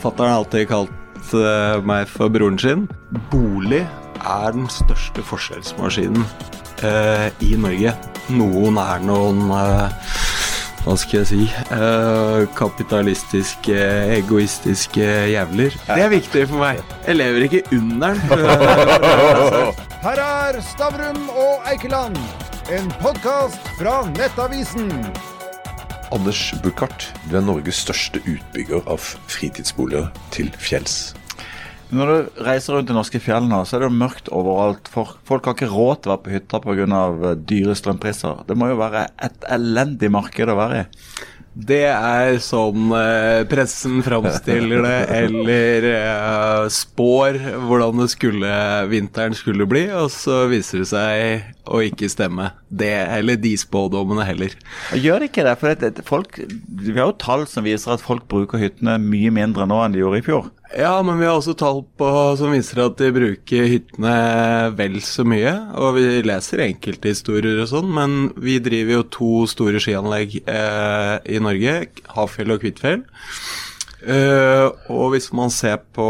Fatter'n har alltid kalt eh, meg for broren sin. Bolig er den største forskjellsmaskinen eh, i Norge. Noen er noen eh, hva skal jeg si eh, kapitalistiske, egoistiske jævler. Det er viktig for meg. Jeg lever ikke under den. Her er Stavrum og Eikeland, en podkast fra Nettavisen. Anders Buchardt, du er Norges største utbygger av fritidsboliger til fjells. Når du reiser rundt i norske fjell nå, så er det jo mørkt overalt. For folk har ikke råd til å være på hytta pga. dyre strømpriser. Det må jo være et elendig marked å være i. Det er sånn eh, pressen framstiller det, eller eh, spår hvordan det skulle, vinteren skulle bli, og så viser det seg å ikke stemme. Det, eller de spådommene heller. Gjør det ikke det? For folk, vi har jo tall som viser at folk bruker hyttene mye mindre nå enn de gjorde i fjor. Ja, men vi har også tall på, som viser at de bruker hyttene vel så mye. Og vi leser enkelthistorier og sånn, men vi driver jo to store skianlegg eh, i Norge. Hafjell og Kvitfjell. Eh, og hvis man ser på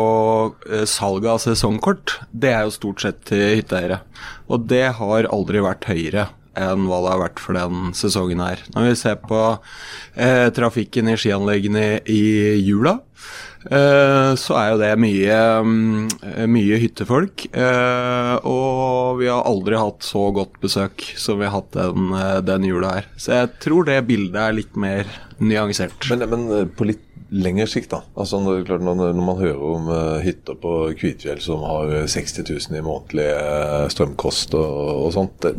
uh, salget av sesongkort, det er jo stort sett til hytteeiere. Og det har aldri vært høyere enn hva det har vært for den sesongen her. Når vi ser på uh, trafikken i skianleggene i jula, eh, så er jo det mye, um, mye hyttefolk. Og vi har aldri hatt så godt besøk som vi har hatt den, den jula her. Så jeg tror det bildet er litt mer nyansert. Men, men på litt lengre sikt, da. Altså, klart, når, man hører om uh, hytter på Kvitfjell som har 60 000 i månedlig uh, strømkost og, og sånt det,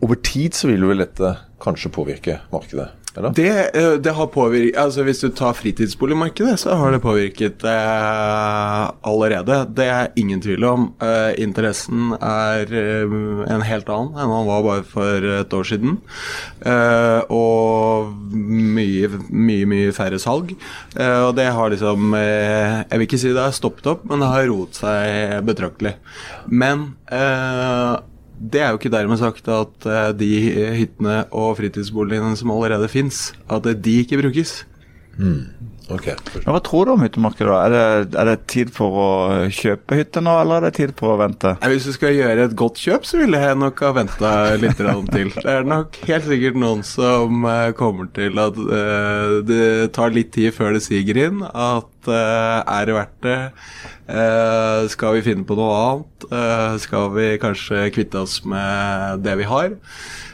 over tid så vil jo dette kanskje påvirke markedet? Det, eh, det har påvirket altså Hvis du tar fritidsboligmarkedet, så har det påvirket eh, allerede. Det er ingen tvil om. Eh, interessen er eh, en helt annen enn han var bare for et år siden. Eh, og mye, mye, mye færre salg. Eh, og det har liksom Jeg vil ikke si det har stoppet opp, men det har roet seg betraktelig. Men det er jo ikke dermed sagt at uh, de hyttene og fritidsboligene som allerede fins, at de ikke brukes. Mm. Okay. Men Hva tror du om hyttemarkedet? da? Er det, er det, tid for å kjøpe hytte nå, eller er det tid for å vente? Hvis du skal gjøre et godt kjøp, så ville jeg nok ha venta litt til. Det er nok helt sikkert noen som uh, kommer til at uh, det tar litt tid før det siger inn. At uh, er det verdt det? skal vi finne på noe annet? skal vi kanskje kvitte oss med det vi har?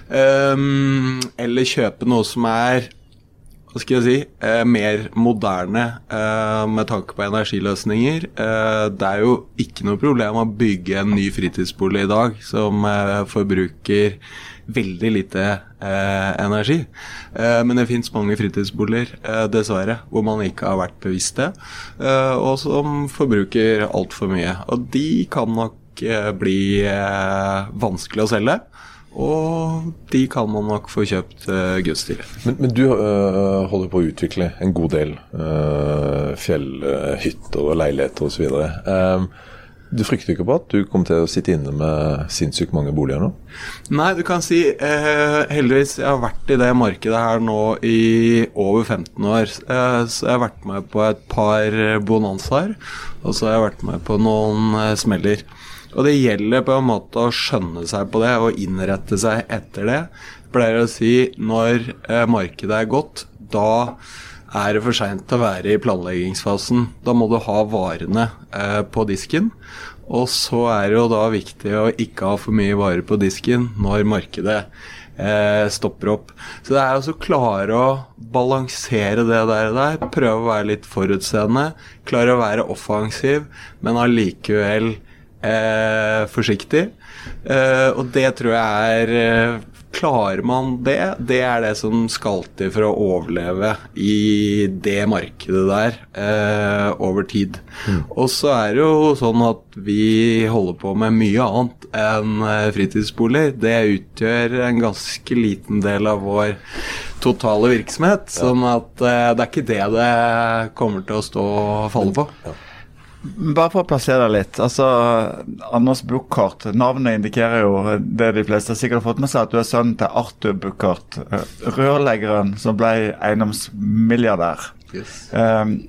Um, eller kjøpe noe som er hva skal jeg si, eh, mer moderne eh, med tanke på energiløsninger. Eh, det er jo ikke noe problem å bygge en ny fritidsbolig i dag som eh, forbruker veldig lite eh, energi. Eh, men det fins mange fritidsboliger, dessverre, hvor man ikke har vært bevisst det, og som forbruker altfor mye. Og de kan nok bli vanskelig å selge. Og de kan man nok få kjøpt uh, gunstigere. Men, men, du uh, holder på å utvikle en god del uh, fjellhytter og leiligheter osv. Um, du frykter ikke på at du kommer til å sitte inne med sinnssykt mange boliger nå? Nei, du kan si eh, heldigvis jeg har vært i det markedet her nå i over 15 år. Eh, så jeg har vært med på et par bonanzaer, og så har jeg vært med på noen eh, smeller. Og det gjelder på en måte å skjønne seg på det og innrette seg etter det. Jeg pleier å si når eh, markedet er godt, da er det for seint å være i planleggingsfasen. Da må du ha varene eh, på disken. Og så er det jo da viktig å ikke ha for mye varer på disken når markedet eh, stopper opp. Så det er altså klare å balansere det der, der. Prøve å være litt forutseende. Klare å være offensiv, men allikevel eh, forsiktig. Eh, og det tror jeg er eh, Klarer man det, det er det som skal til for å overleve i det markedet der eh, over tid. Mm. Og så er det jo sånn at vi holder på med mye annet enn eh, fritidsboliger. Det utgjør en ganske liten del av vår totale virksomhet. Ja. Sånn at eh, det er ikke det det kommer til å stå og falle på. Ja. Bare for å plassere deg litt. altså Anders Buchardt, navnet indikerer jo det de fleste sikkert har fått med seg, at du er sønnen til Arthur Buchardt. Eh, rørleggeren som ble eiendomsmilliardær. Yes. Um,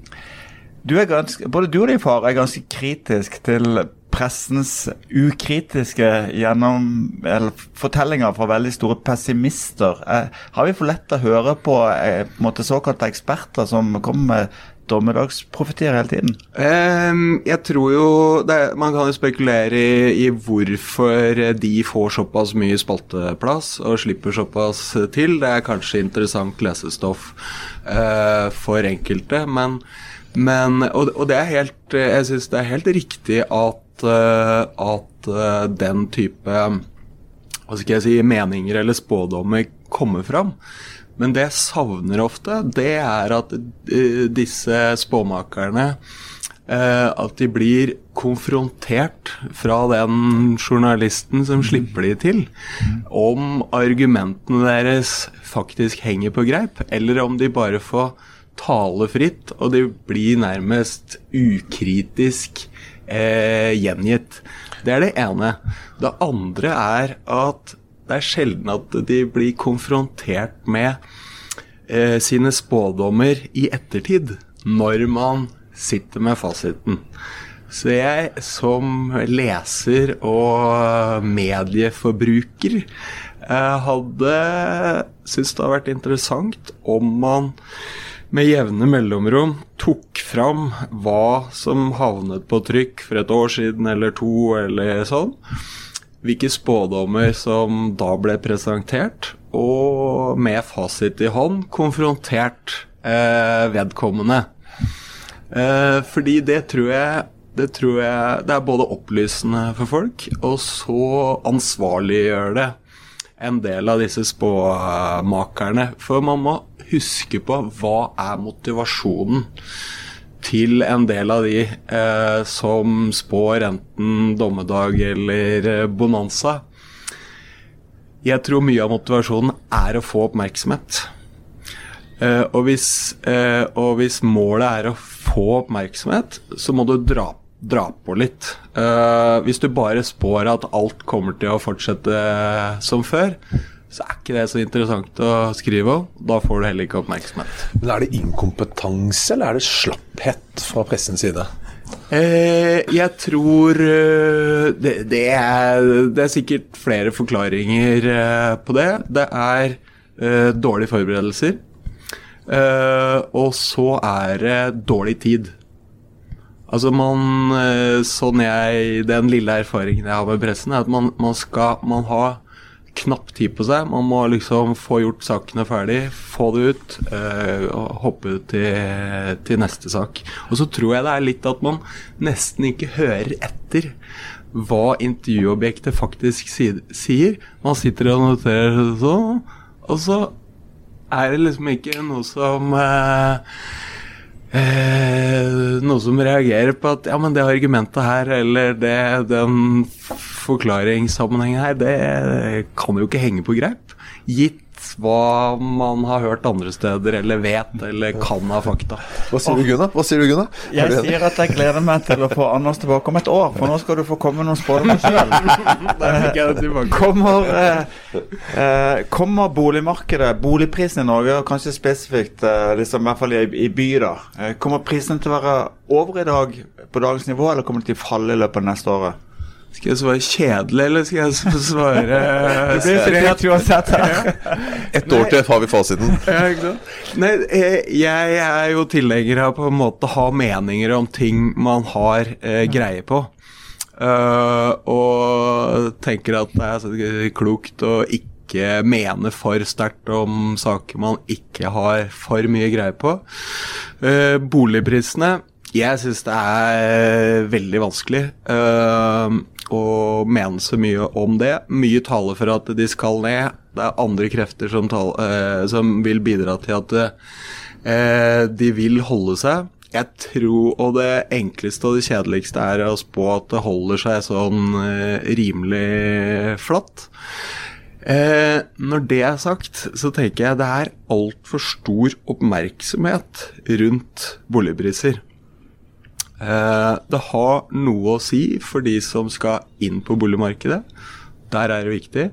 Du ganske, både du og din far er ganske kritisk til pressens ukritiske gjennom, eller, fortellinger fra veldig store pessimister. Eh, har vi for lett å høre på, eh, på såkalte eksperter som kommer med dommedagsprofetier hele tiden? Um, jeg tror jo det, Man kan jo spekulere i, i, hvorfor de får såpass mye spalteplass og slipper såpass til. Det er kanskje interessant lesestoff uh, for enkelte, men, men og, og, det er helt Jeg syns det er helt riktig at, uh, at uh, den type hva skal jeg si, meninger eller spådommer kommer fram. Men det jeg savner ofte, det er at uh, disse spåmakerne uh, At de blir konfrontert fra den journalisten som slipper de til, om argumentene deres faktisk henger på greip, eller om de bare får tale fritt, og de blir nærmest ukritisk eh, gjengitt. Det er det ene. Det andre er at det er sjelden at de blir konfrontert med eh, sine spådommer i ettertid, når man sitter med fasiten. Så jeg som leser og medieforbruker eh, hadde syntes det hadde vært interessant om man med jevne mellomrom tok fram hva som havnet på trykk for et år siden eller to eller sånn hvilke spådommer som da ble presentert, og med fasit i hånd konfrontert eh, vedkommende. Eh, fordi det tror jeg det tror jeg det er både opplysende for folk, og så ansvarliggjør det en del av disse spåmakerne. For man må huske på hva er motivasjonen til en del av de eh, som spår enten dommedag eller eh, bonanza. Jeg tror mye av motivasjonen er å få oppmerksomhet. Eh, og, hvis, eh, og, hvis, målet er å få oppmerksomhet, så må du dra, dra på litt. Eh, hvis du bare spår at alt kommer til å fortsette som før, så er ikke det så interessant å skrive om. Da får du heller ikke oppmerksomhet. Men Er det inkompetanse, eller er det slapphet fra pressens side? Eh, jeg tror eh, det, det, er, det, er, sikkert flere forklaringer eh, på det. Det er eh, dårlige forberedelser. Eh, og så er det dårlig tid. Altså man eh, Sånn jeg Den lille erfaringen jeg har med pressen, er at man, man skal man har knapp tid på seg. Man må liksom få gjort sakene ferdig, få det ut, øh, og hoppe til, til, neste sak. Og så tror jeg det er litt at man nesten ikke hører etter hva intervjuobjektet faktisk sier. Man sitter og noterer sånn, og så er det liksom ikke noe som øh, Eh, noe som reagerer på at ja, men det argumentet her, eller det, den forklaringssammenhengen her, det kan jo ikke henge på greip. Gitt hva man har hørt andre steder, eller vet, eller kan av fakta. Hva sier du, Gunnar? Hva sier du, Gunnar? Jeg sier at jeg gleder meg til å få Anders tilbake om et år, for nå skal du få komme noen spådommer sjøl. kommer, eh, eh, kommer boligmarkedet, boligprisen i Norge, og kanskje spesifikt eh, liksom, i hvert fall i, i by, da, eh, kommer prisene til å være over i dag på dagens nivå, eller kommer de til å falle i løpet av neste året? Skal jeg svare kjedelig, eller skal jeg svare Det blir uansett her. Ett år til har vi fasiten. Nei, eh, jeg er jo tilhenger av på en måte ha meninger om ting man har eh, greie på. Uh, og tenker at det er klokt å ikke mene for sterkt om saker man ikke har for mye greie på. Uh, boligprisene jeg syns det er veldig vanskelig. Uh, og mene så mye om det. Mye taler for at de skal ned. Det er andre krefter som, taler, eh, som vil bidra til at eh, de vil holde seg. Jeg tror, og det enkleste og det kjedeligste er å spå at det holder seg sånn eh, rimelig flatt. Eh, når det er sagt, så tenker jeg det er altfor stor oppmerksomhet rundt boligpriser. Eh, det har noe å si for de som skal inn på boligmarkedet. Der er det viktig.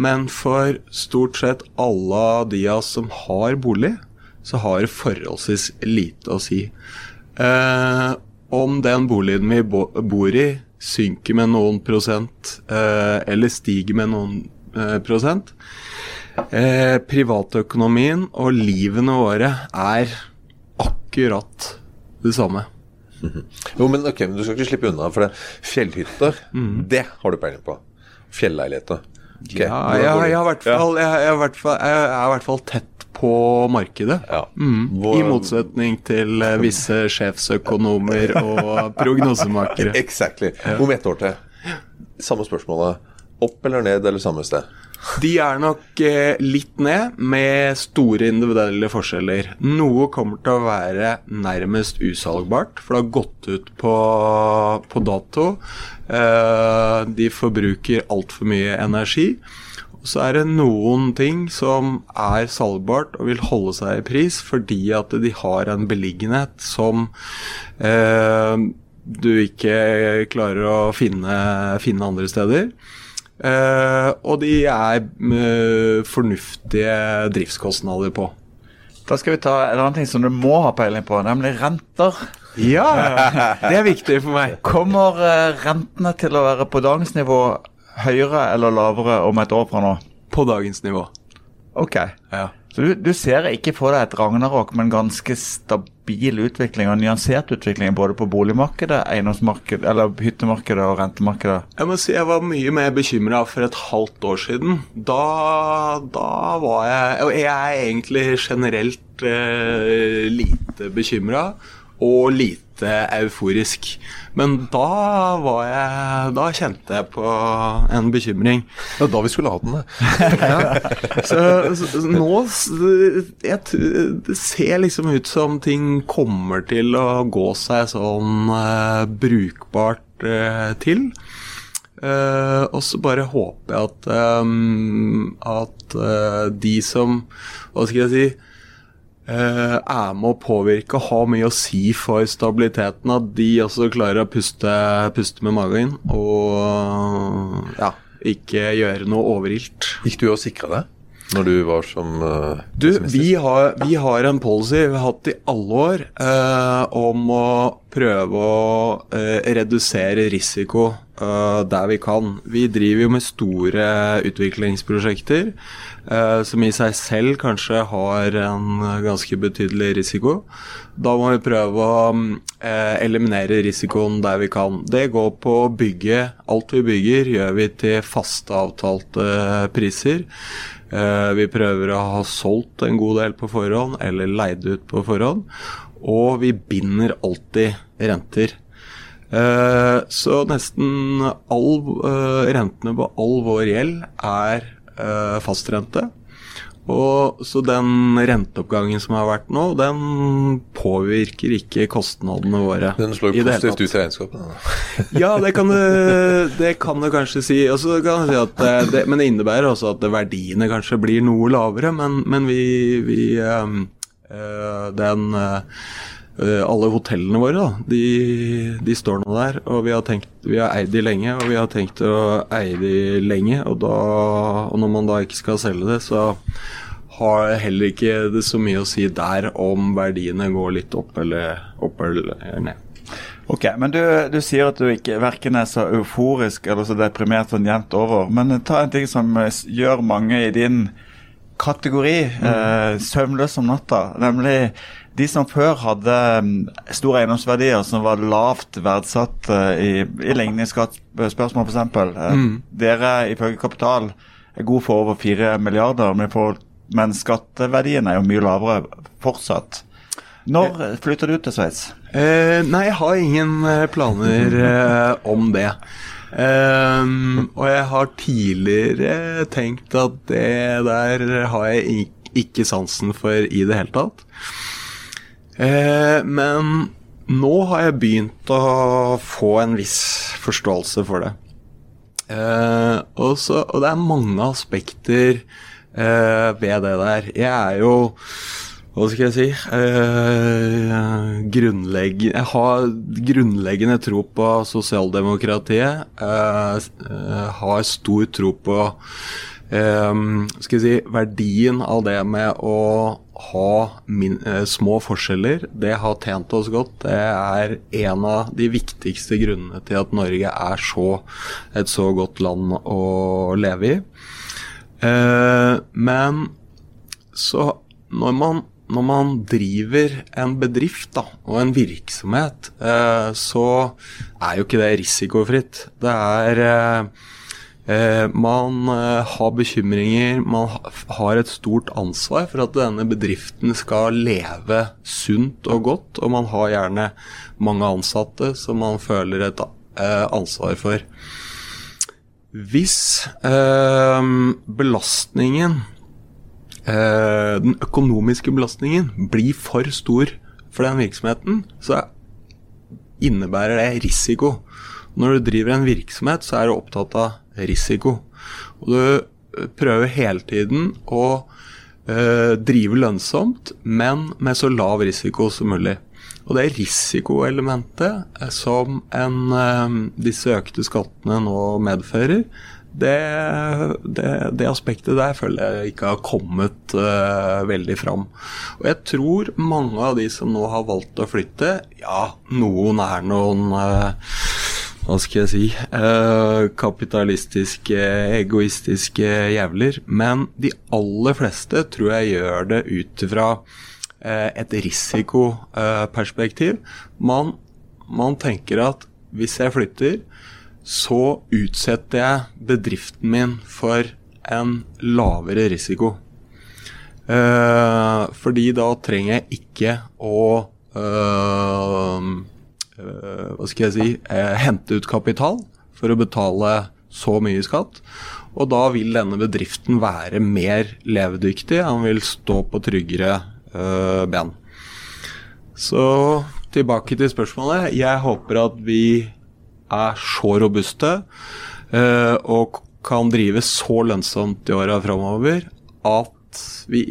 Men for stort sett alle de av oss som har bolig, så har det forholdsvis lite å si. Eh, om den boligen vi bor i synker med noen prosent, eh, eller stiger med noen eh, prosent eh, Privatøkonomien og livene våre er akkurat det samme. Jo, men ok, men du skal ikke slippe unna, for det, fjellhytter, det har du peiling på. Fjelleiligheter. Okay, Ja, jeg, har hvert fall, er i hvert fall tett på markedet. Ja. Mm, Hvor- I motsetning til eh, visse sjefsøkonomer og prognosemakere. Exactly. Om ett år til. Samme spørsmålet. Opp eller ned eller samme sted? De er nok eh, litt ned, med store individuelle forskjeller. Noe kommer til å være nærmest usalgbart, for det har gått ut på, på dato. Eh, de forbruker altfor mye energi. Og så er det noen ting som er salgbart og vil holde seg i pris fordi at de har en beliggenhet som eh, du ikke klarer å finne, finne andre steder. Eh, og de er uh, fornuftige driftskostnader på. Da skal vi ta en annen ting som du må ha peiling på, nemlig renter. Ja, det er viktig for meg. Kommer uh, rentene til å være på dagens nivå høyere eller lavere om et år fra nå? På dagens nivå. Ok. Ja. Så du, du ser ikke for deg et ragnarok, men ganske stabil utvikling og nyansert utvikling både på boligmarkedet, eiendomsmarkedet, eller hyttemarkedet og rentemarkedet? Jeg må si jeg var mye mer bekymra for et halvt år siden. Da, da var jeg Og jeg er egentlig generelt eh, lite bekymra og lite euforisk. Men da var jeg Da kjente jeg på en bekymring. Det var da vi skulle ha den. det. Så, så, så nå jeg, Det ser liksom ut som ting kommer til å gå seg sånn uh, brukbart uh, til. Uh, og så bare håper jeg at, um, at eh, de som Hva skal jeg si eh, er med å påvirke og har mye å si for stabiliteten, at de også klarer å puste, puste med magen og ja, ikke gjøre noe overilt. Gikk du og sikra deg når du var som uh, Du, vi har, vi har en policy vi har hatt i alle år eh, om å prøve å eh, redusere risiko eh, der vi kan. Vi driver jo med store utviklingsprosjekter eh, som i seg selv kanskje har en ganske betydelig risiko. Da må vi prøve å eh, eliminere risikoen der vi kan. Det går på å bygge Alt vi bygger, gjør vi til faste, avtalte priser. Eh, vi prøver å ha solgt en god del på forhånd, eller leid ut på forhånd. Og vi binder alltid renter. Eh, så nesten all eh, rentene på all vår gjeld er eh, fastrente. Og så den renteoppgangen som har vært nå, den påvirker ikke kostnadene våre. Den slår positivt ut i regnskapet. ja, det kan du, det kan du kanskje si. Og så kan du si at det, det, men det innebærer også at verdiene kanskje blir noe lavere. Men, men vi, vi eh, Den eh, Alle hotellene våre, da, de, de står nå der. Og vi har, tenkt, vi har eid de lenge, og vi har tenkt å eie de lenge. Og, da, og når man da ikke skal selge det, så har heller ikke det så mye å si der om verdiene går litt opp eller, opp eller ned. Ok, men du, du sier at du ikke verken er så euforisk eller så deprimert sånn jevnt over. Men ta en ting som eh, gjør mange i din kategori eh, søvnløs om natta. Nemlig de som før hadde mm, store eiendomsverdier som var lavt verdsatt eh, i, i ligningsspørsmål f.eks. Mm. Dere ifølge Kapital er god for over 4 milliarder, men, for, men skatteverdien er jo mye lavere fortsatt. Når flytter du til Sveits? Eh, nei, jeg har ingen eh, planer eh, om det. Ehm, og jeg har tidligere tenkt at det der har jeg ikke sansen for i det hele tatt. Eh, men nå har jeg begynt å få en viss forståelse for det. Eh, og, så, og det er mange aspekter eh, ved det der. Jeg er jo hva skal jeg si eh, grunnlegg, Jeg har grunnleggende tro på sosialdemokratiet. Eh, eh, har stor tro på skal jeg si, verdien av det med å ha min, eh, små forskjeller, det har tjent oss godt. Det er en av de viktigste grunnene til at Norge er så, et så godt land å leve i. Eh, men så når man, når man driver en bedrift da, og en virksomhet, eh, så er jo ikke det risikofritt. Det er eh, man eh, har bekymringer, man har et stort ansvar for at denne bedriften skal leve sunt og godt, og man har gjerne mange ansatte som man føler et eh, ansvar for. Hvis belastningen, den økonomiske belastningen, blir for stor for den virksomheten, så innebærer det risiko. Når du driver en virksomhet, så er du opptatt av risiko. Og du eh, prøver hele tiden å eh, drive lønnsomt, men med så lav risiko som mulig. Og det risikoelementet eh, som en, eh, disse økte skattene nå medfører, det, det, det, aspektet der føler jeg ikke har kommet uh, veldig fram. Og jeg tror mange av de som nå har valgt å flytte, ja, noen er noen uh, hva skal jeg si eh, kapitalistiske, egoistiske jævler. Men de aller fleste tror jeg gjør det ut fra eh, et risikoperspektiv. Man, man tenker at hvis jeg flytter, så utsetter jeg bedriften min for en lavere risiko. Eh, fordi da trenger jeg ikke å Eh, hva skal jeg si, eh, hente ut kapital for å betale så mye skatt. Og da vil denne bedriften være mer levedyktig, han vil stå på tryggere uh, ben. Så tilbake til spørsmålet. Jeg håper at vi er så robuste og kan drive så lønnsomt i åra framover at vi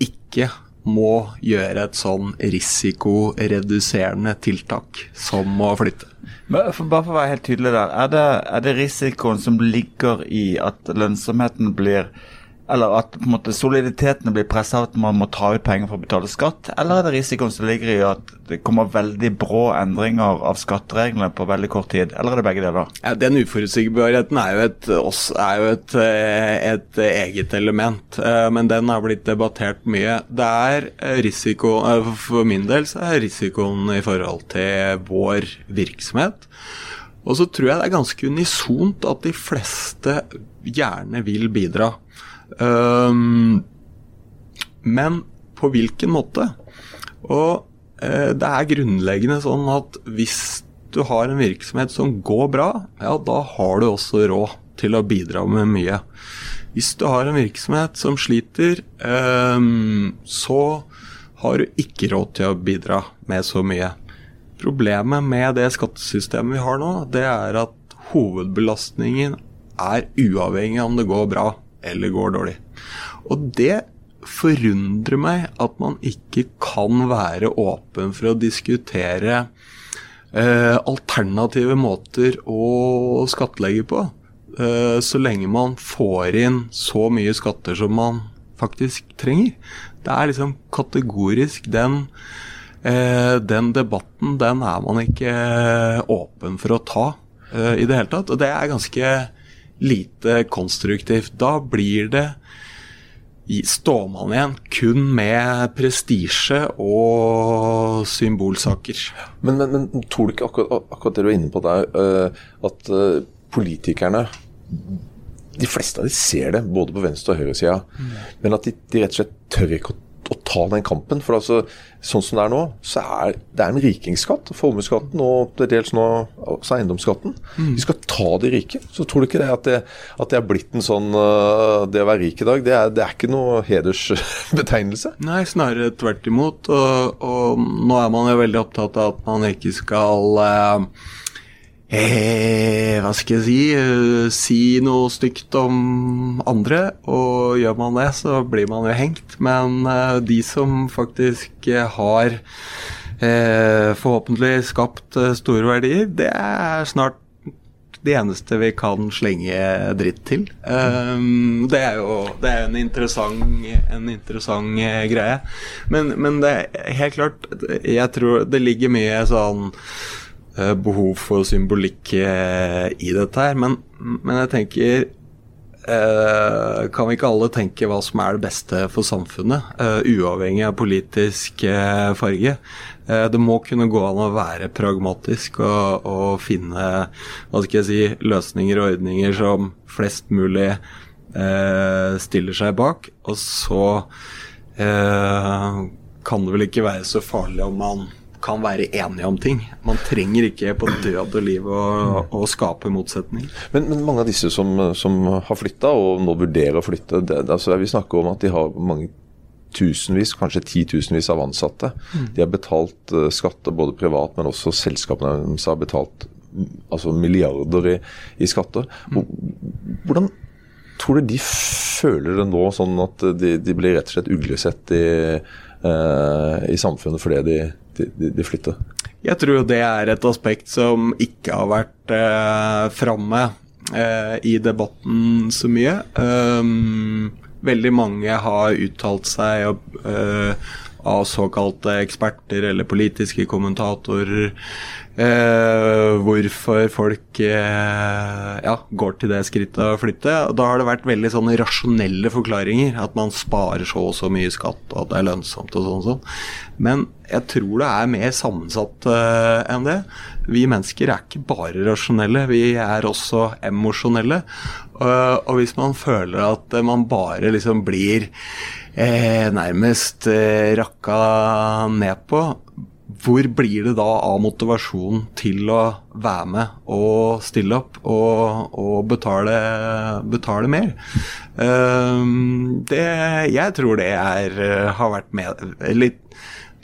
ikke må gjøre et sånn risikoreduserende tiltak som å flytte. Bare for å være helt tydelig der, er det, er det risikoen som ligger i at lønnsomheten blir eller at på en måte, soliditeten blir pressa av at man må ta ut penger for å betale skatt? Eller er det risikoen som ligger i at det kommer veldig brå endringer av skattereglene på veldig kort tid? Eller er det begge deler? Ja, den uforutsigbarheten er jo, et, er jo et, eh, et, eget element, eh, men den har blitt debattert mye. Det er risiko, eh, For min del så er risikoen i forhold til vår virksomhet. Og så tror jeg det er ganske unisont at de fleste gjerne vil bidra. Um, men på hvilken måte? Og uh, det er grunnleggende sånn at hvis du har en virksomhet som går bra, ja, da har du også råd til å bidra med mye. Hvis du har en virksomhet som sliter, um, så har du ikke råd til å bidra med så mye. Problemet med det skattesystemet vi har nå, det er at hovedbelastningen er uavhengig av om det går bra eller går dårlig. Og det forundrer meg at man ikke kan være åpen for å diskutere eh, alternative måter å skattlegge på. Eh, så lenge man får inn så mye skatter som man faktisk trenger. Det er liksom kategorisk den, eh, den debatten, den er man ikke åpen for å ta eh, i det hele tatt. Og det er ganske lite konstruktivt. Da blir det står man igjen kun med prestisje og symbolsaker. Men, men, men, tror du ikke akkurat, akkurat, det du er inne på der, uh, at uh, politikerne De fleste av de ser det, både på venstre- og høyresida, mm. men at de, de, rett og slett tør ikke å ta den kampen. For altså, sånn som det er nå, så er det er en rikingskatt. Formuesskatten og til dels nå også eiendomsskatten. Mm. Vi skal ta de rike. Så tror du ikke det at det, at det er blitt en sånn uh, Det å være rik i dag, det er, det er ikke noe hedersbetegnelse? Nei, snarere tvert imot. Og, og, nå er man jo veldig opptatt av at man ikke skal uh, eh, hva skal jeg si eh, si noe stygt om andre. Og gjør man det, så blir man jo hengt. Men eh, de som faktisk eh, har eh, forhåpentlig skapt store verdier, det er snart de eneste vi kan slenge dritt til. Um, det er jo det er en interessant, en interessant uh, greie. Men, men, det er helt klart Jeg tror det ligger mye sånn uh, behov for symbolikk uh, i dette her. Men, men jeg tenker Uh, kan vi ikke alle tenke hva som er det beste for samfunnet, uavhengig av politisk farge? det må kunne gå an å være pragmatisk og, og, finne hva skal jeg si, løsninger og ordninger som flest mulig stiller seg bak. Og så kan det vel ikke være så farlig om man kan være enige om ting. Man trenger ikke på død og liv å, å skape motsetning. Men, men, mange av disse som, som har flytta, og nå vurderer å flytte, det, altså Vi snakker om at de har mange tusenvis, kanskje titusenvis av ansatte. Mm. De har betalt uh, skatter både privat, men også selskapene deres har betalt altså milliarder i, i skatter. Mm. Hvordan tror du de føler det nå, sånn at de, de blir rett og slett uglesett i, uh, i samfunnet fordi de de, de flytter? Jeg tror det er et aspekt som ikke har vært eh, framme eh, i debatten så mye. Um, veldig mange har uttalt seg og, uh, av såkalte eksperter eller politiske kommentatorer Eh, hvorfor folk eh, ja, går til det skrittet å flytte. Da har det vært veldig sånne rasjonelle forklaringer. At man sparer så og så mye skatt, og at det er lønnsomt og sånn. sånn. Men jeg tror det er mer sammensatt eh, enn det. Vi mennesker er ikke bare rasjonelle, vi er også emosjonelle. Og, og hvis man føler at man bare liksom blir eh, nærmest eh, rakka ned på hvor blir det da av motivasjon til å være med og stille opp og, og betale, betale, mer? Um, det, jeg tror det er, har vært med litt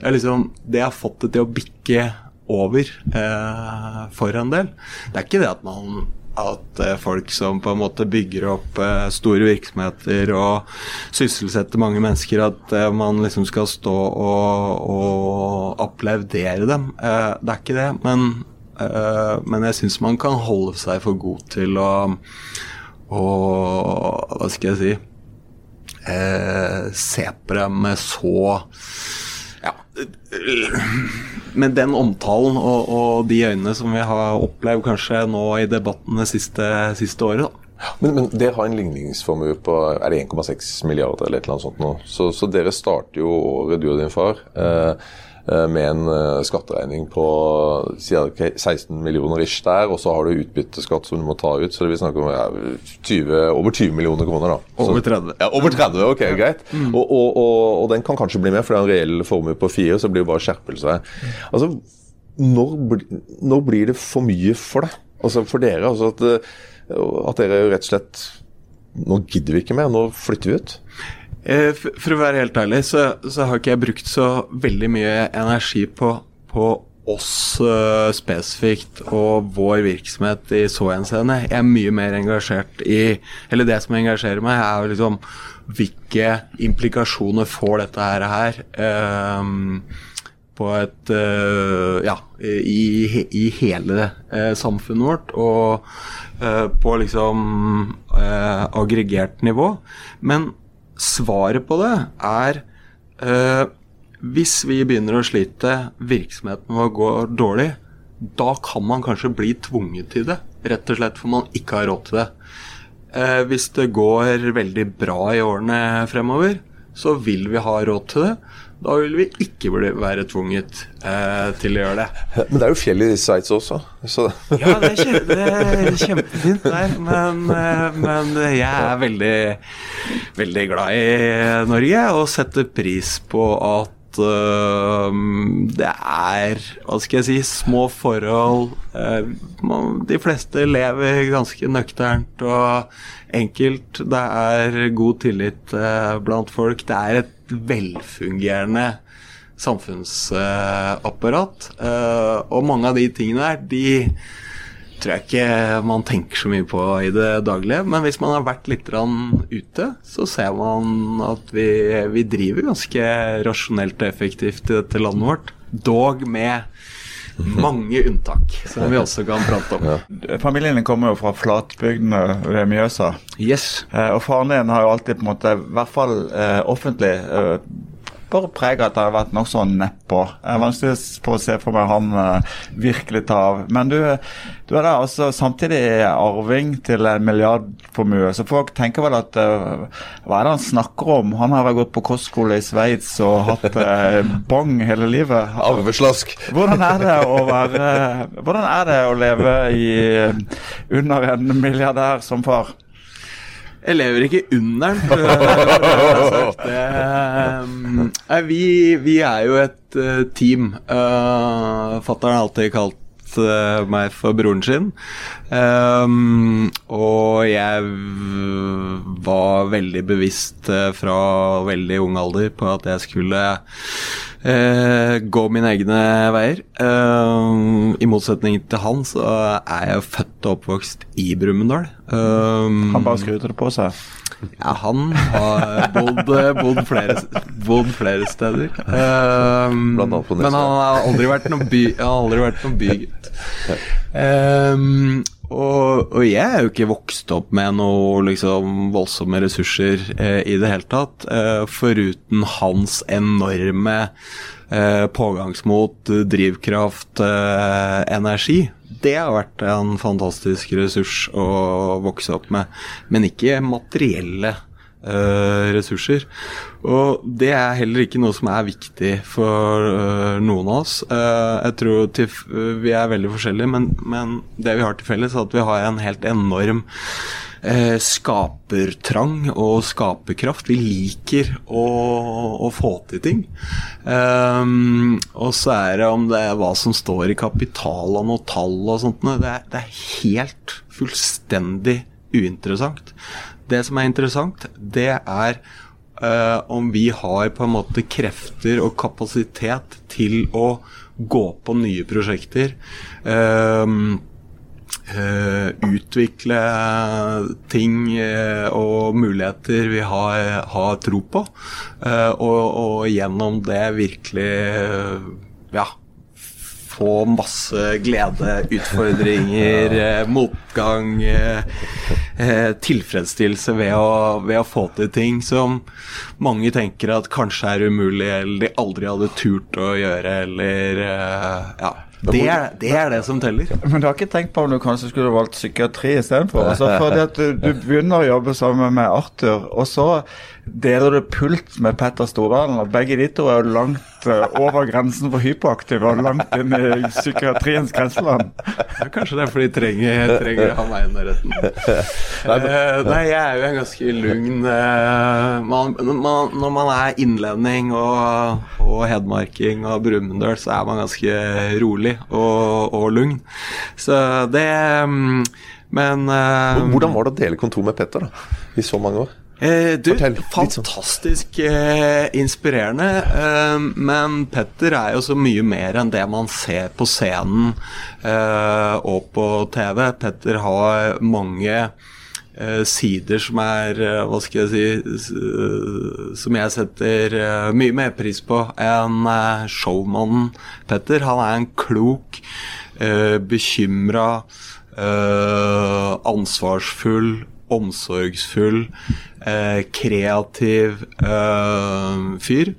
liksom, Det har fått det til å bikke over uh, for en del. Det er ikke det at man at eh, folk som på en måte bygger opp eh, store virksomheter og sysselsetter mange mennesker, at eh, man liksom skal stå og, og applaudere dem. Det er ikke det, men, men jeg syns man kan holde seg for god til å, å Hva skal jeg si Se på dem med så med den omtalen og, og, de øynene som vi har opplevd kanskje nå i debattene siste, siste året. da. Men, men dere har en ligningsformue på er det 1,6 milliarder eller et eller annet sånt nå. Så, så, dere starter jo året, du og din far. Eh, med en eh, skatteregning på 16 millioner ish der, og så har du utbytteskatt som du må ta ut, så det vil snakke om ja, 20, over 20 millioner kroner. da. Over 30. Ja, over 30, ok, greit. Mm. Og, og, og, og, den kan kanskje bli med, for det er en reell formue på fire, så blir det bare skjerpelse. Altså, når, når, blir det for mye for deg? Altså for dere? altså at, at dere rett og slett Nå gidder vi ikke mer, nå flytter vi ut? Eh, for å være helt ærlig, så, så, har ikke jeg brukt så veldig mye energi på, på oss uh, spesifikt og vår virksomhet i så henseende. Jeg er mye mer engasjert i Eller det som engasjerer meg, er jo liksom hvilke implikasjoner får dette her, um, på et uh, Ja, i, i hele uh, samfunnet vårt. Og på liksom aggregert nivå. Men svaret på det er eh, hvis vi begynner å slite, virksomheten vår går dårlig, da kan man kanskje bli tvunget til det. Rett og slett for man ikke har råd til det. Eh, hvis det går veldig bra i årene fremover, så vil vi ha råd til det. Da vil vi ikke være tvunget eh, til å gjøre det. Men det er jo fjell i Sveits også. Så. ja, det er, kjempe, det er kjempefint der. Men, eh, men, jeg er veldig, veldig glad i Norge og setter pris på at uh, det er hva skal jeg si små forhold. Uh, de fleste lever ganske nøkternt og enkelt. Det er god tillit blant folk. Det er et velfungerende samfunnsapparat. Uh, og mange av de tingene der, de tror jeg ikke man tenker så mye på i det daglige. Men hvis man har vært litt ute, så ser man at vi, vi driver ganske rasjonelt og effektivt i dette landet vårt. Dog med mange unntak som vi også kan prate om. Familien din kommer jo fra flatbygdene ved Mjøsa. Yes. Eh, og faren din har jo alltid på en måte, i hvert fall eh, offentlig, eh, bare preg av at det har vært nokså nedpå. Det er vanskelig på å se for meg han eh, virkelig ta av. Men du, du er da altså samtidig arving til en milliardformue, så folk tenker vel at eh, Hva er det han snakker om? Han har vel gått på kostskole i Sveits og hatt eh, bong hele livet. Arveslask! Hvordan er det å være Hvordan er det å leve i, under en milliardær som far? Jeg lever ikke under den. Um, nei, vi, vi er jo et uh, team. Uh, Fatter'n har alltid kalt meg for broren sin. Um, og jeg var veldig bevisst fra veldig ung alder på at jeg skulle uh, gå mine egne veier. Um, I motsetning til han så er jeg født og oppvokst i Brumunddal. Um, Han bare skryter det på seg. ja, han har bodd, bodd, flere, bodd flere steder. Blant annet på Nesøya. men han har aldri vært noen by, han aldri vært noen bygutt. Um, og, og jeg er jo ikke vokst opp med noe liksom voldsomme ressurser eh, i det hele tatt, eh, foruten hans enorme eh, pågangsmot, drivkraft, eh, energi. Det har vært en fantastisk ressurs å vokse opp med, men ikke materielle ressurser. Og det er heller ikke noe som er viktig for eh, noen av oss. Eh, jeg tror til, vi er veldig forskjellige, men, men det vi har til felles, er at vi har en helt enorm eh, skapertrang og skaperkraft. Vi liker å, å få til ting. Um, og så er det om det er hva som står i kapitalene og tall og sånt, det er, det er helt fullstendig uinteressant. Det som er interessant, det er uh, om vi har på en måte krefter og kapasitet til å gå på nye prosjekter. Uh, Uh, utvikle ting uh, og muligheter vi har, har tro på. Uh, og, og gjennom det virkelig ja, få masse glede, utfordringer, eh, motgang, eh, eh, tilfredsstillelse ved å, ved å få til ting som mange tenker at kanskje er umulig, eller de aldri hadde turt å gjøre, eller Ja. Det er, det er det som teller. Men du har ikke tenkt på om du kanskje skulle valgt psykiatri istedenfor? Altså fordi at du, du begynner å jobbe sammen med Arthur, og så deler du pult med Petter Stordalen. og Begge de to er jo langt eh, over grensen for hyperaktive og langt inn i psykiatriens grenseland. Ja, kanskje det er fordi de trenger, trenger han ha meg i nærheten. Eh, nei, jeg er jo en ganske lugn uh, man, man, Når man er innlending og, og hedmarking og brumunddøl, så er man ganske rolig og, og lugn. Så det um, Men uh, Hvordan var det å dele kontor med Petter da, i så mange år? Eh, du, Fortell, sånn. fantastisk eh, inspirerende. Eh, men Petter er jo så mye mer enn det man ser på scenen eh, og på TV. Petter har mange eh, sider som er eh, Hva skal jeg si Som jeg setter mye mer pris på enn showmannen Petter. Han er en klok, bekymra, eh, ansvarsfull, omsorgsfull, eh, kreativ eh, fyr.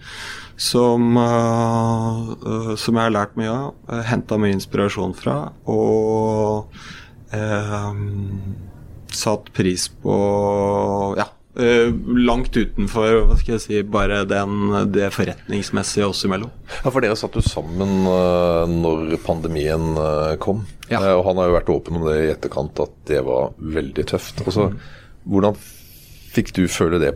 Som, eh, eh, som jeg har lært mye av, uh, henta mye inspirasjon fra. Og eh, satt pris på Ja. eh, langt utenfor hva skal jeg si, bare den, det forretningsmessige oss imellom. Ja, For dere satt jo sammen når pandemien kom. Ja. Eh, og han har jo vært åpen om det i etterkant, at det var veldig tøft. Altså, Hvordan fikk du føle det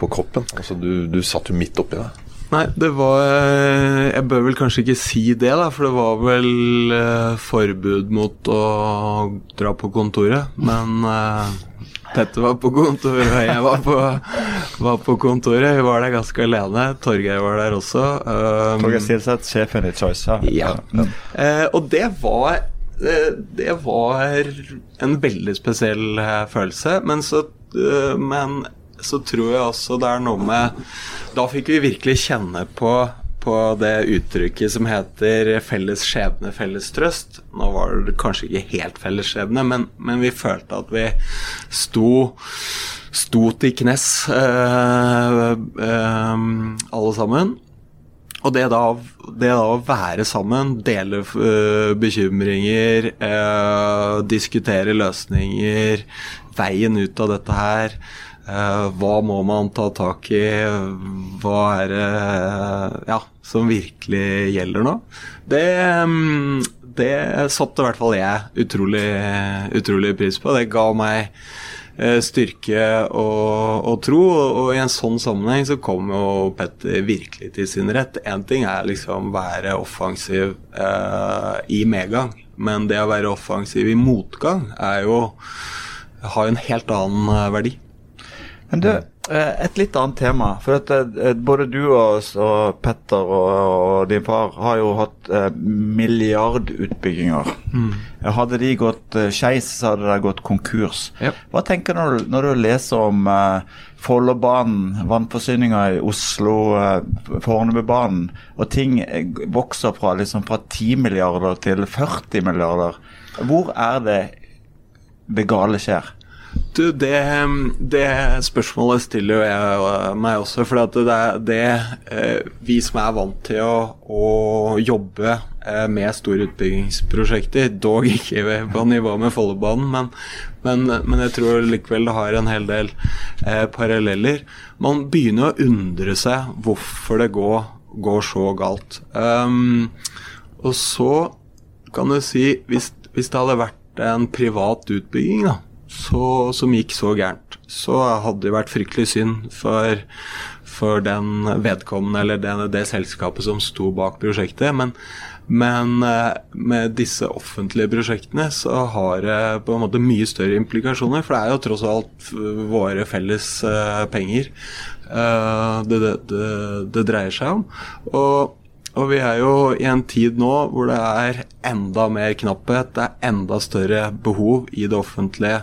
på kroppen? Altså, du, du satt jo midt oppi det. Nei, det var eh, Jeg bør vel kanskje ikke si det, da, for det var vel eh, forbud mot å dra på kontoret. Men eh, Petter var på kontoret, og jeg var på, var på kontoret. Vi var der ganske alene. Torgeir var der også. Um, Torgeir Silseth, sjefen i Choice. ja. Eh, og det var eh, Det var en veldig spesiell eh, følelse. Men så, eh, men så tror jeg også det er noe med Da fikk vi virkelig kjenne på, på det uttrykket som heter 'felles skjebne, felles trøst'. Nå var det kanskje ikke helt felles skjebne, men, men vi følte at vi sto sto til knes, eh, eh, alle sammen. Og det da, det da å være sammen, dele uh, bekymringer, uh, diskutere løsninger, veien ut av dette her, uh, hva må man ta tak i, hva er det ja, som virkelig gjelder nå, det, um, det satte i hvert fall jeg utrolig, utrolig pris på. Det ga meg styrke og, og, tro. Og, i en sånn sammenheng så kommer jo Petter virkelig til sin rett. Én ting er liksom være offensiv eh, i medgang, men det å være offensiv i motgang er jo har en helt annen eh, verdi. Men du, eh, et litt annet tema. For at eh, både du og, og Petter og, og, din far har jo hatt eh, milliardutbygginger. Mm. Hadde de gått eh, skeis, så hadde de gått konkurs. Yep. Hva tenker du når, når du leser om eh, Follobanen, vannforsyninga i Oslo, eh, Fornebubanen, og ting vokser fra, liksom, fra 10 milliarder til 40 milliarder. Hvor er det det gale skjer? Du, det, det, spørsmålet stiller jo jeg meg også. For det er det eh, vi som er vant til å, å jobbe eh, med store utbyggingsprosjekter, dog ikke på nivå med Follobanen, men, men, men, jeg tror likevel det har en hel del eh, paralleller. Man begynner å undre seg hvorfor det går, går så galt. Um, og så kan du si, hvis, hvis det hadde vært en privat utbygging, da så, som gikk så gærent, så hadde det vært fryktelig synd for, for den vedkommende eller det, det, selskapet som sto bak prosjektet. Men, men eh, med disse offentlige prosjektene så har det på en måte mye større implikasjoner. For det er jo tross alt våre felles uh, penger uh, det, det, det, dreier seg om. Og og vi er jo i en tid nå hvor det er enda mer knapphet, det er enda større behov i det offentlige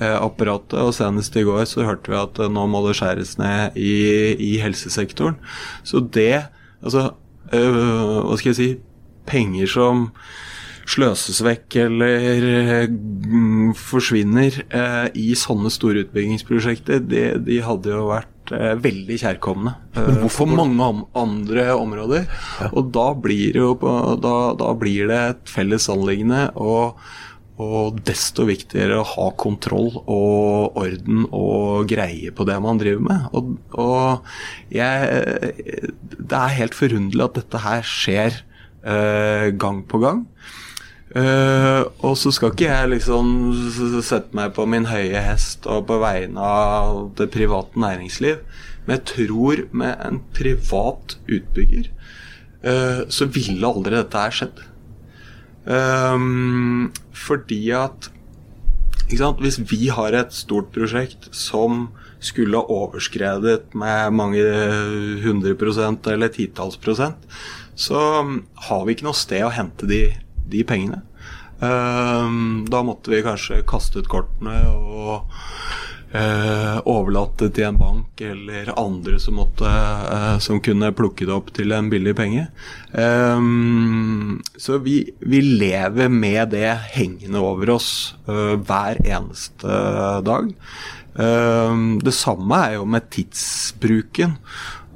eh, apparatet. Og senest i går så hørte vi at eh, nå må det skjæres ned i, i helsesektoren. Så det, altså øh, Hva skal jeg si Penger som sløses vekk eller mm, forsvinner eh, i sånne store utbyggingsprosjekter, de, de hadde jo vært veldig kjærkomne eh, for mange andre områder. Og da blir, jo, da, da blir, det et felles anliggende. Og, og, desto viktigere å ha kontroll og orden og greie på det man driver med. Og, og jeg, det er helt forunderlig at dette her skjer eh, gang på gang. Uh, og så skal ikke jeg liksom sette meg på min høye hest og på vegne av det private næringsliv, men jeg tror med en privat utbygger uh, så ville aldri dette her skjedd. Um, fordi at sant, Hvis vi har et stort prosjekt som skulle ha overskredet med mange hundre prosent eller titalls prosent, så har vi ikke noe sted å hente de de pengene. Ehm, da måtte vi kanskje kaste ut kortene og overlate overlatt det til en bank eller andre som, måtte, uh, som kunne plukke det opp til en billig penge. Um, så vi, vi, lever med det hengende over oss uh, hver eneste dag. Um, det samme er jo med tidsbruken.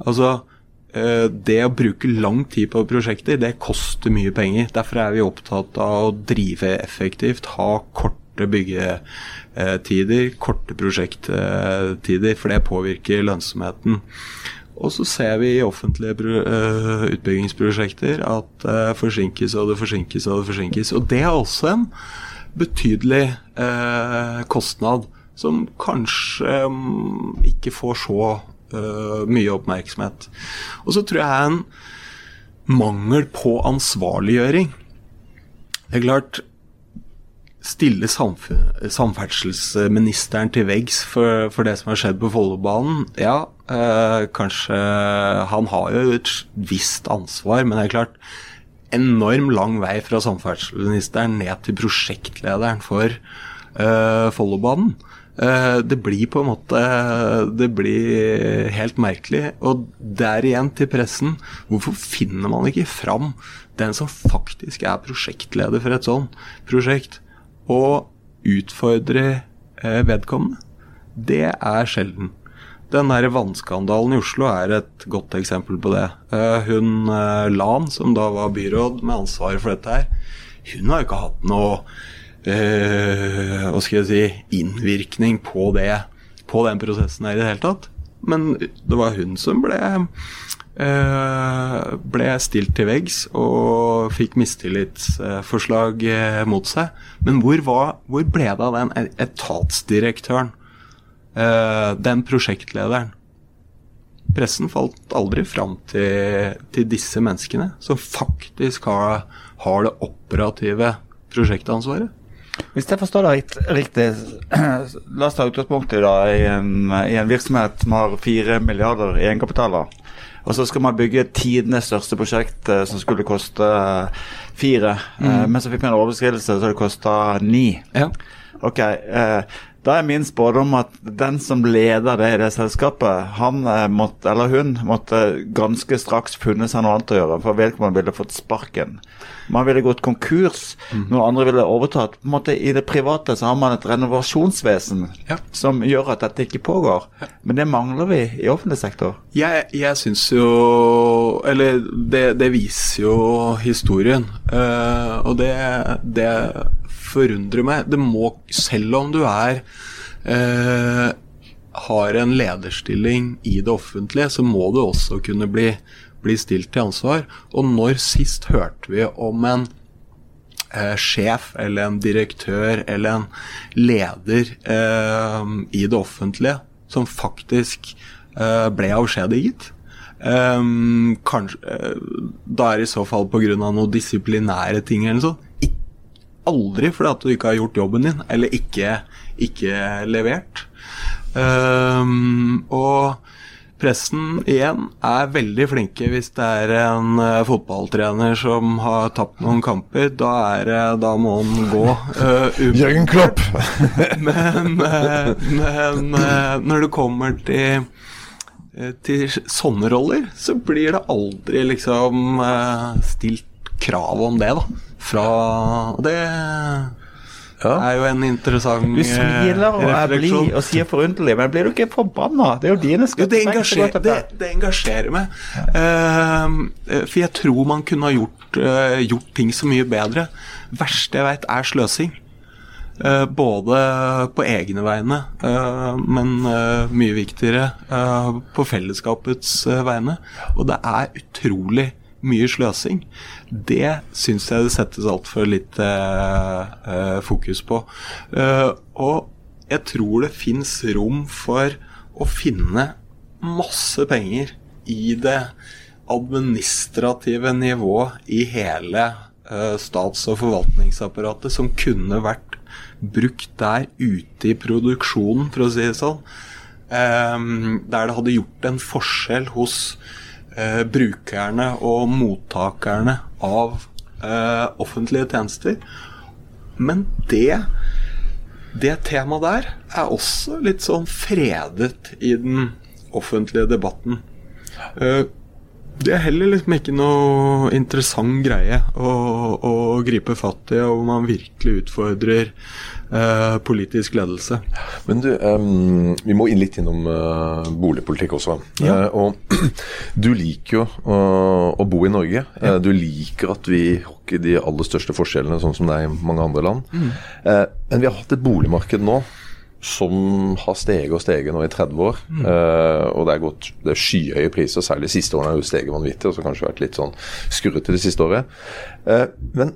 Altså Eh, det å bruke lang tid på prosjekter, det koster mye penger. Derfor er vi opptatt av å drive effektivt, ha korte byggetider, korte prosjekttider, for det påvirker lønnsomheten. Og så ser vi i offentlige eh, utbyggingsprosjekter at det eh, forsinkes og det forsinkes og det forsinkes. Og det er også en betydelig kostnad som kanskje mm, ikke får så uh, mye oppmerksomhet. Og så tror jeg en mangel på ansvarliggjøring. Det er klart Stille samferdselsministeren til veggs for, for, det som har skjedd på Follobanen. Ja, uh, kanskje Han har jo et visst ansvar, men det er klart enorm lang vei fra samferdselsministeren ned til prosjektlederen for uh, Follobanen. Eh, det blir på en måte Det blir helt merkelig. Og der igjen til pressen. Hvorfor finner man ikke fram den som faktisk er prosjektleder for et sånt prosjekt, og utfordrer eh, vedkommende? Det er sjelden. Den der vannskandalen i Oslo er et godt eksempel på det. Eh, hun Lan, som da var byråd med ansvaret for dette her, hun har jo ikke hatt noe eh, hva skal jeg si innvirkning på det på den prosessen her i det hele tatt. Men det var hun som ble eh, ble stilt til veggs og fikk mistillitsforslag eh, mot seg. Men hvor, var, hvor ble det av den e- etatsdirektøren? Eh, den prosjektlederen? Pressen falt aldri fram til, til disse menneskene, som faktisk har, har det operative prosjektansvaret. Hvis jeg forstår det rikt- riktig, la oss ta utgangspunkt i, da, i, en, i en virksomhet som har fire milliarder i egenkapitaler. Og så skal man bygge tidenes største prosjekt eh, som skulle koste eh, fire. Eh, men så fikk vi en overskridelse så det kosta ni. Ja. Ok, eh, Da er min spådom at den som leder det i det selskapet, han eh, måtte, eller hun måtte ganske straks funnet seg noe annet å gjøre, for vedkommende ville fått sparken. Man ville gått konkurs, noen andre ville overtatt. På en måte I det private så har man et renovasjonsvesen Ja. som gjør at dette ikke pågår. Men det mangler vi i offentlig sektor. Jeg, jeg syns jo Eller det, det viser jo historien. Uh, og det, det forundrer meg. Det må, selv om du er eh, har en lederstilling i det offentlige, så må du også kunne bli, bli stilt til ansvar. Og når sist hørte vi om en eh, sjef eller en direktør eller en leder eh, i det offentlige som faktisk eh, ble avskjediget. Um, kanskje, eh, da er det i så fall pga. noen disiplinære ting eller noe sånt. Aldri fordi at du ikke har gjort jobben din, eller ikke, ikke levert. Um, og pressen igjen er veldig flinke hvis det er en uh, fotballtrener som har tapt noen kamper. Da, er, uh, da må han gå. Uh, Jørgen Klopp! men, uh, men når det kommer til til sånne roller, så blir det aldri liksom stilt krav om det, da. Fra Det Ja. er jo en interessant Du smiler og er blid og sier forunderlig, men blir du ikke forbanna? Det er jo dine Jo, det, engasjer, det, det engasjerer meg. Eh, for jeg tror man kunne ha gjort, uh, gjort ting så mye bedre. verste jeg vet, er sløsing. Uh, både på egne vegne, men mye viktigere på fellesskapets vegne. Og det er utrolig mye sløsing. Det syns jeg det settes altfor lite eh, fokus på. Eh, og jeg tror det fins rom for å finne masse penger i det administrative nivået i hele eh, stats- og forvaltningsapparatet som kunne vært brukt der ute i produksjonen, for å si det sånn. Ehm, der det hadde gjort en forskjell hos eh, brukerne og mottakerne av eh, offentlige tjenester. Men det det temaet der er også litt sånn fredet i den offentlige debatten. Eh, Det er heller liksom ikke noe interessant greie å, å gripe fatt i, og man virkelig utfordrer eh, politisk ledelse. Men du, um, vi må inn litt innom uh, boligpolitikk også. Ja. Uh, og du liker jo å, å bo i Norge. Eh, du liker at vi har ikke de aller største forskjellene, sånn som det er i mange andre land. Eh, men vi har hatt et boligmarked nå som har steget og steget nå i 30 år. Eh, og det er gått det er skyhøye priser, særlig de siste årene har jo steget vanvittig. Og så kanskje vært litt sånn skurrete det siste året. Uh, men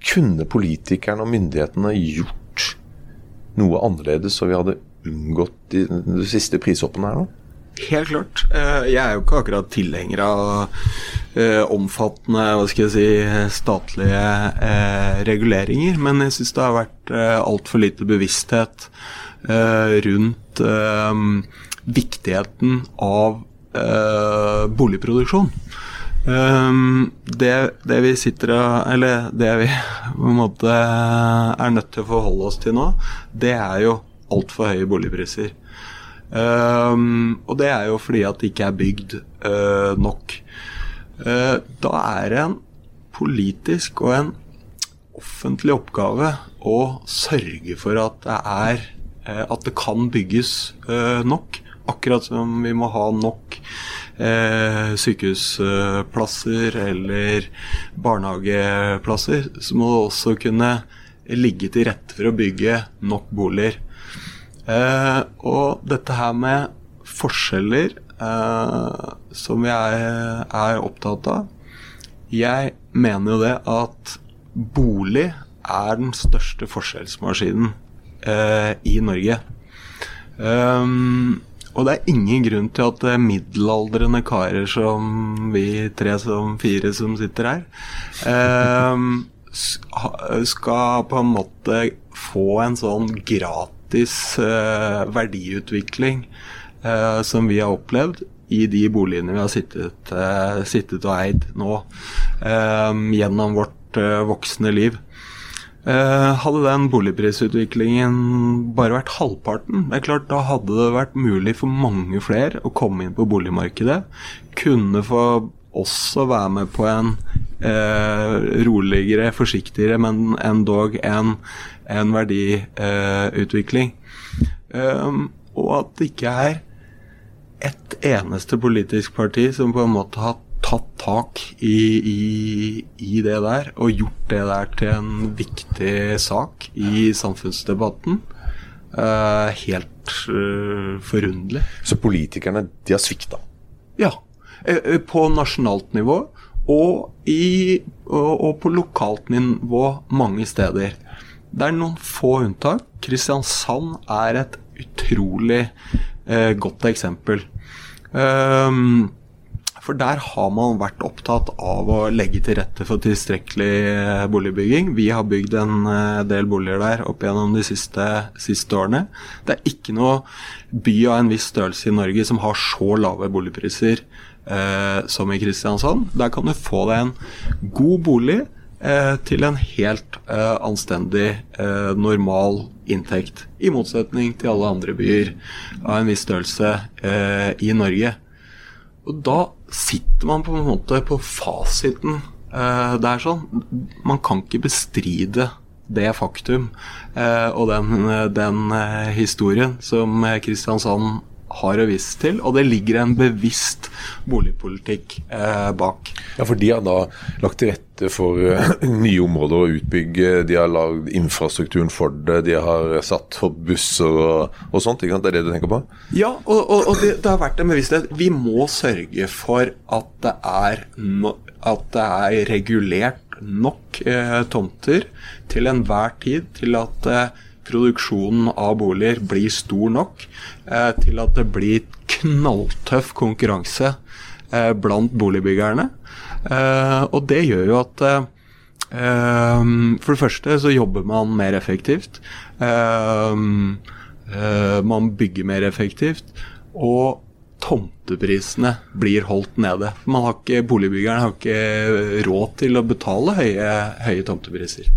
kunne politikerne og myndighetene gjort noe annerledes, så vi hadde unngått de, de siste prishoppene her nå? Helt klart. Eh, Jeg er jo ikke akkurat tilhenger av eh, omfattende hva skal jeg si, statlige eh, reguleringer, men jeg syns det har vært altfor lite bevissthet rundt viktigheten av boligproduksjon. Um, det, det vi sitter og Eller det vi på en måte er nødt til å forholde oss til nå, det er jo altfor høye boligpriser. Um, og det er jo fordi at det ikke er bygd uh, nok. Uh, da er det en politisk og en offentlig oppgave å sørge for at det er uh, At det kan bygges nok. Akkurat som vi må ha nok sykehusplasser eller barnehageplasser, så må det også kunne ligge til rette for å bygge nok boliger. Eh, og dette her med forskjeller, eh, som jeg er opptatt av Jeg mener jo det at bolig er den største forskjellsmaskinen eh, i Norge. Um, og det er ingen grunn til at middelaldrende karer som vi tre som fire som sitter her, eh, skal på en måte få en sånn gratis eh, verdiutvikling eh, som vi har opplevd i de boligene vi har sittet, eh, sittet og eid nå gjennom vårt voksne liv. Hadde den boligprisutviklingen bare vært halvparten, det er klart da hadde det vært mulig for mange flere å komme inn på boligmarkedet. Kunne få også være med på en eh, roligere, forsiktigere, men endog en, en verdiutvikling. Eh, um, og at det ikke er ett eneste politisk parti som på en måte har tatt tak i, i, i, det der og gjort det der til en viktig sak i samfunnsdebatten. Uh, helt uh, forunderlig. Så politikerne, de har svikta? Ja. Uh, på nasjonalt nivå og, i, og, og på lokalt nivå mange steder. Det er noen få unntak. Kristiansand er et utrolig eh, godt eksempel. Um, for der har man vært opptatt av å legge til rette for tilstrekkelig eh, boligbygging. Vi har bygd en eh, del boliger der opp gjennom de siste, siste, årene. Det er ikke noe by av en viss størrelse i Norge som har så lave boligpriser eh, som i Kristiansand. Der kan du få deg en god bolig eh, til en helt eh, anstendig, eh, normal inntekt. I motsetning til alle andre byer av en viss størrelse i Norge. Og da sitter man på en måte på fasiten. Eh, det er sånn Man kan ikke bestride det faktum eh, og den, den historien som Kristiansand har å vise til, og det ligger en bevisst boligpolitikk eh, bak. Ja, for De har da lagt til rette for uh, nye områder å utbygge, de har lagd infrastrukturen for det, de har satt opp busser og, og sånt. Ikke sant? Det er det du tenker på? Ja, og, og, og det, det, har vært en bevissthet. Vi må sørge for at det er, no, at det er regulert nok eh, tomter til enhver tid til at eh, produksjonen av boliger blir stor nok eh, til at det blir knalltøff konkurranse eh, blant boligbyggerne. Eh, og det gjør jo at eh, eh, For det første så jobber man mer effektivt. Eh, man bygger mer effektivt. Og tomteprisene blir holdt nede. Man har ikke, Boligbyggerne har ikke råd til å betale høye, høye tomtepriser.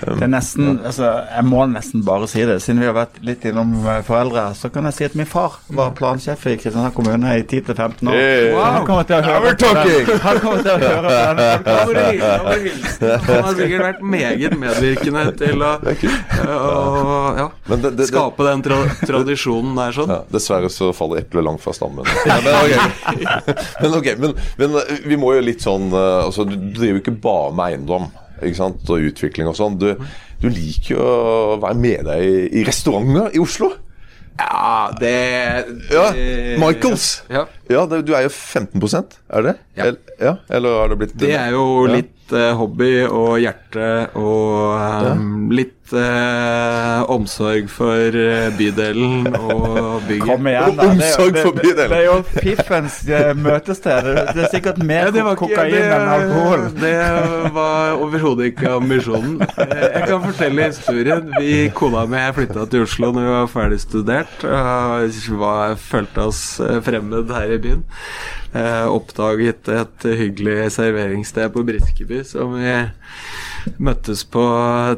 Det er nesten, altså, Jeg må nesten bare si det. Siden vi har vært litt innom eh, foreldre, så kan jeg si at min far var plansjef i Kristiansand kommune i 10-15 år. Wow. Han kommer til å høre på den. Han kommer til å høre på den. Han har sikkert vært meget medvirkende til å, å ja, skape den tra tradisjonen der sånn. Ja, dessverre så faller eplet langt fra stammen. Men, okay. men, men, men, vi må jo litt sånn eh, altså, Du driver jo ikke bare med eiendom og utvikling og sånn. Du, du, liker jo å være med deg i, i restauranter i Oslo. Ja, det, det Ja, Michaels. Ja. ja det, du er jo 15% er det? Ja. Ja. Eller har det blitt Det er jo litt uh, hobby og hjerte og um, litt uh, omsorg for uh, bydelen og bygget. Kom igjen, da. Omsorg for bydelen. Det, er jo Piffens uh, møtested. Det er sikkert mer ja, kokain det, enn alkohol. Det var overhodet ikke ambisjonen. Jeg kan fortelle historien. Vi, Kona mi flytta til Oslo når vi var ferdig studert. Var, følte oss fremmed her i byen. Oppdaget et hyggelig serveringssted på Briskeby som vi møttes på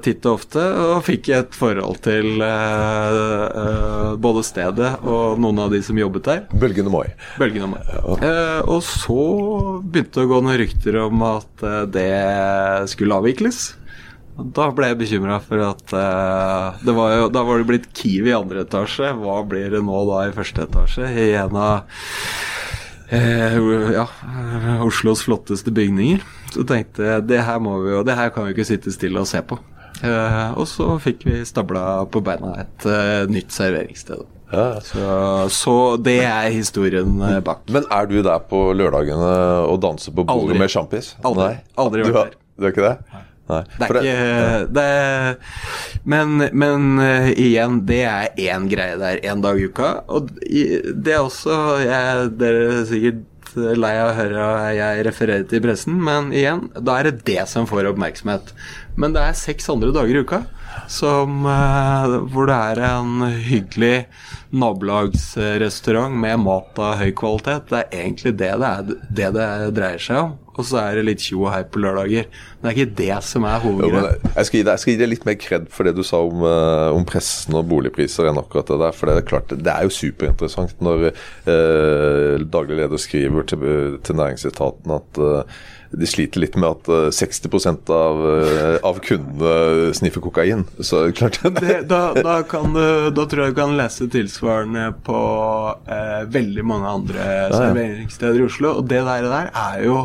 titt og ofte og fikk et forhold til uh, uh, både stedet og noen av de som jobbet der. Bølgende Moi. Bølgen og meg. Uh, og så begynte det å gå noen rykter om at det skulle avvikles. Da ble jeg bekymra for at uh, det var jo, Da var det blitt Kiwi i andre etasje. Hva blir det nå da i første etasje? I en av eh, ja, eh, Oslos flotteste bygninger. Så tenkte jeg det her må vi jo Det her kan vi ikke sitte stille og se på. Eh, og så fikk vi stabla på beina et eh, nytt serveringssted. Ja. Så, så det er historien eh, bak. Men er du der på lørdagene og danser på bordet med sjampis? Aldri. Aldri vært der. Du, Du er ikke det? Nei. Det For er ikke det er, Men, men eh, igjen, det er én greie der én dag i uka. Og det er også jeg, Dere er sikkert lei av å høre jeg refererer til pressen, men igjen, da er det det som får oppmerksomhet. Men det er seks andre dager i uka som, eh, hvor det er en hyggelig nabolagsrestaurant med mat av høy kvalitet. Det er egentlig det det, er, det, det dreier seg om. Og så er det litt tjo og hei på lørdager. Men det er ikke det som er hovedgrepet. jeg, jeg skal gi deg litt mer kred for det du sa om, eh, om pressen og boligpriser enn akkurat det der. For det er klart, det er jo superinteressant når eh, daglig leder skriver til, til næringsetaten at eh, de sliter litt med at eh, 60% av, eh, av kundene sniffer kokain. Så klart Det, da, da, kan du, da tror jeg du kan lese tilsvarende på eh, veldig mange andre serveringssteder i Oslo. Og det der, der er jo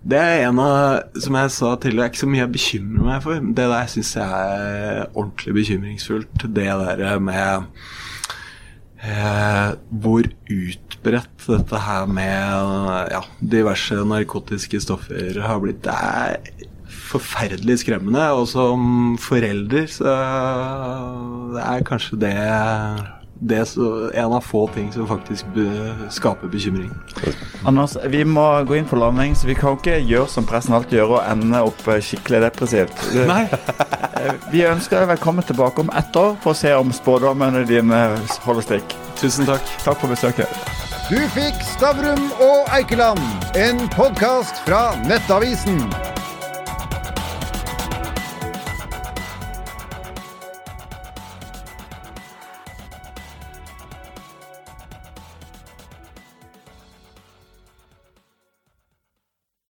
Det er en av Som jeg sa tidligere, er ikke så mye jeg bekymrer meg for. Det der syns jeg er ordentlig bekymringsfullt. Det der med eh, hvor utbredt dette her med ja, diverse narkotiske stoffer har blitt. Det er forferdelig skremmende. Og som forelder så det er kanskje det det er så, en av få ting som faktisk be, skaper bekymring. Anders, vi må gå inn for landing, så vi kan ikke gjøre som pressen alltid gjør, og ende opp eh, skikkelig depressivt. Nei, Eh, Vi ønsker deg velkommen tilbake om ett år for å se om spådommene dine holder stikk. tusen takk. Takk for besøket. Du fikk Stavrum og Eikeland, en podkast fra Nettavisen.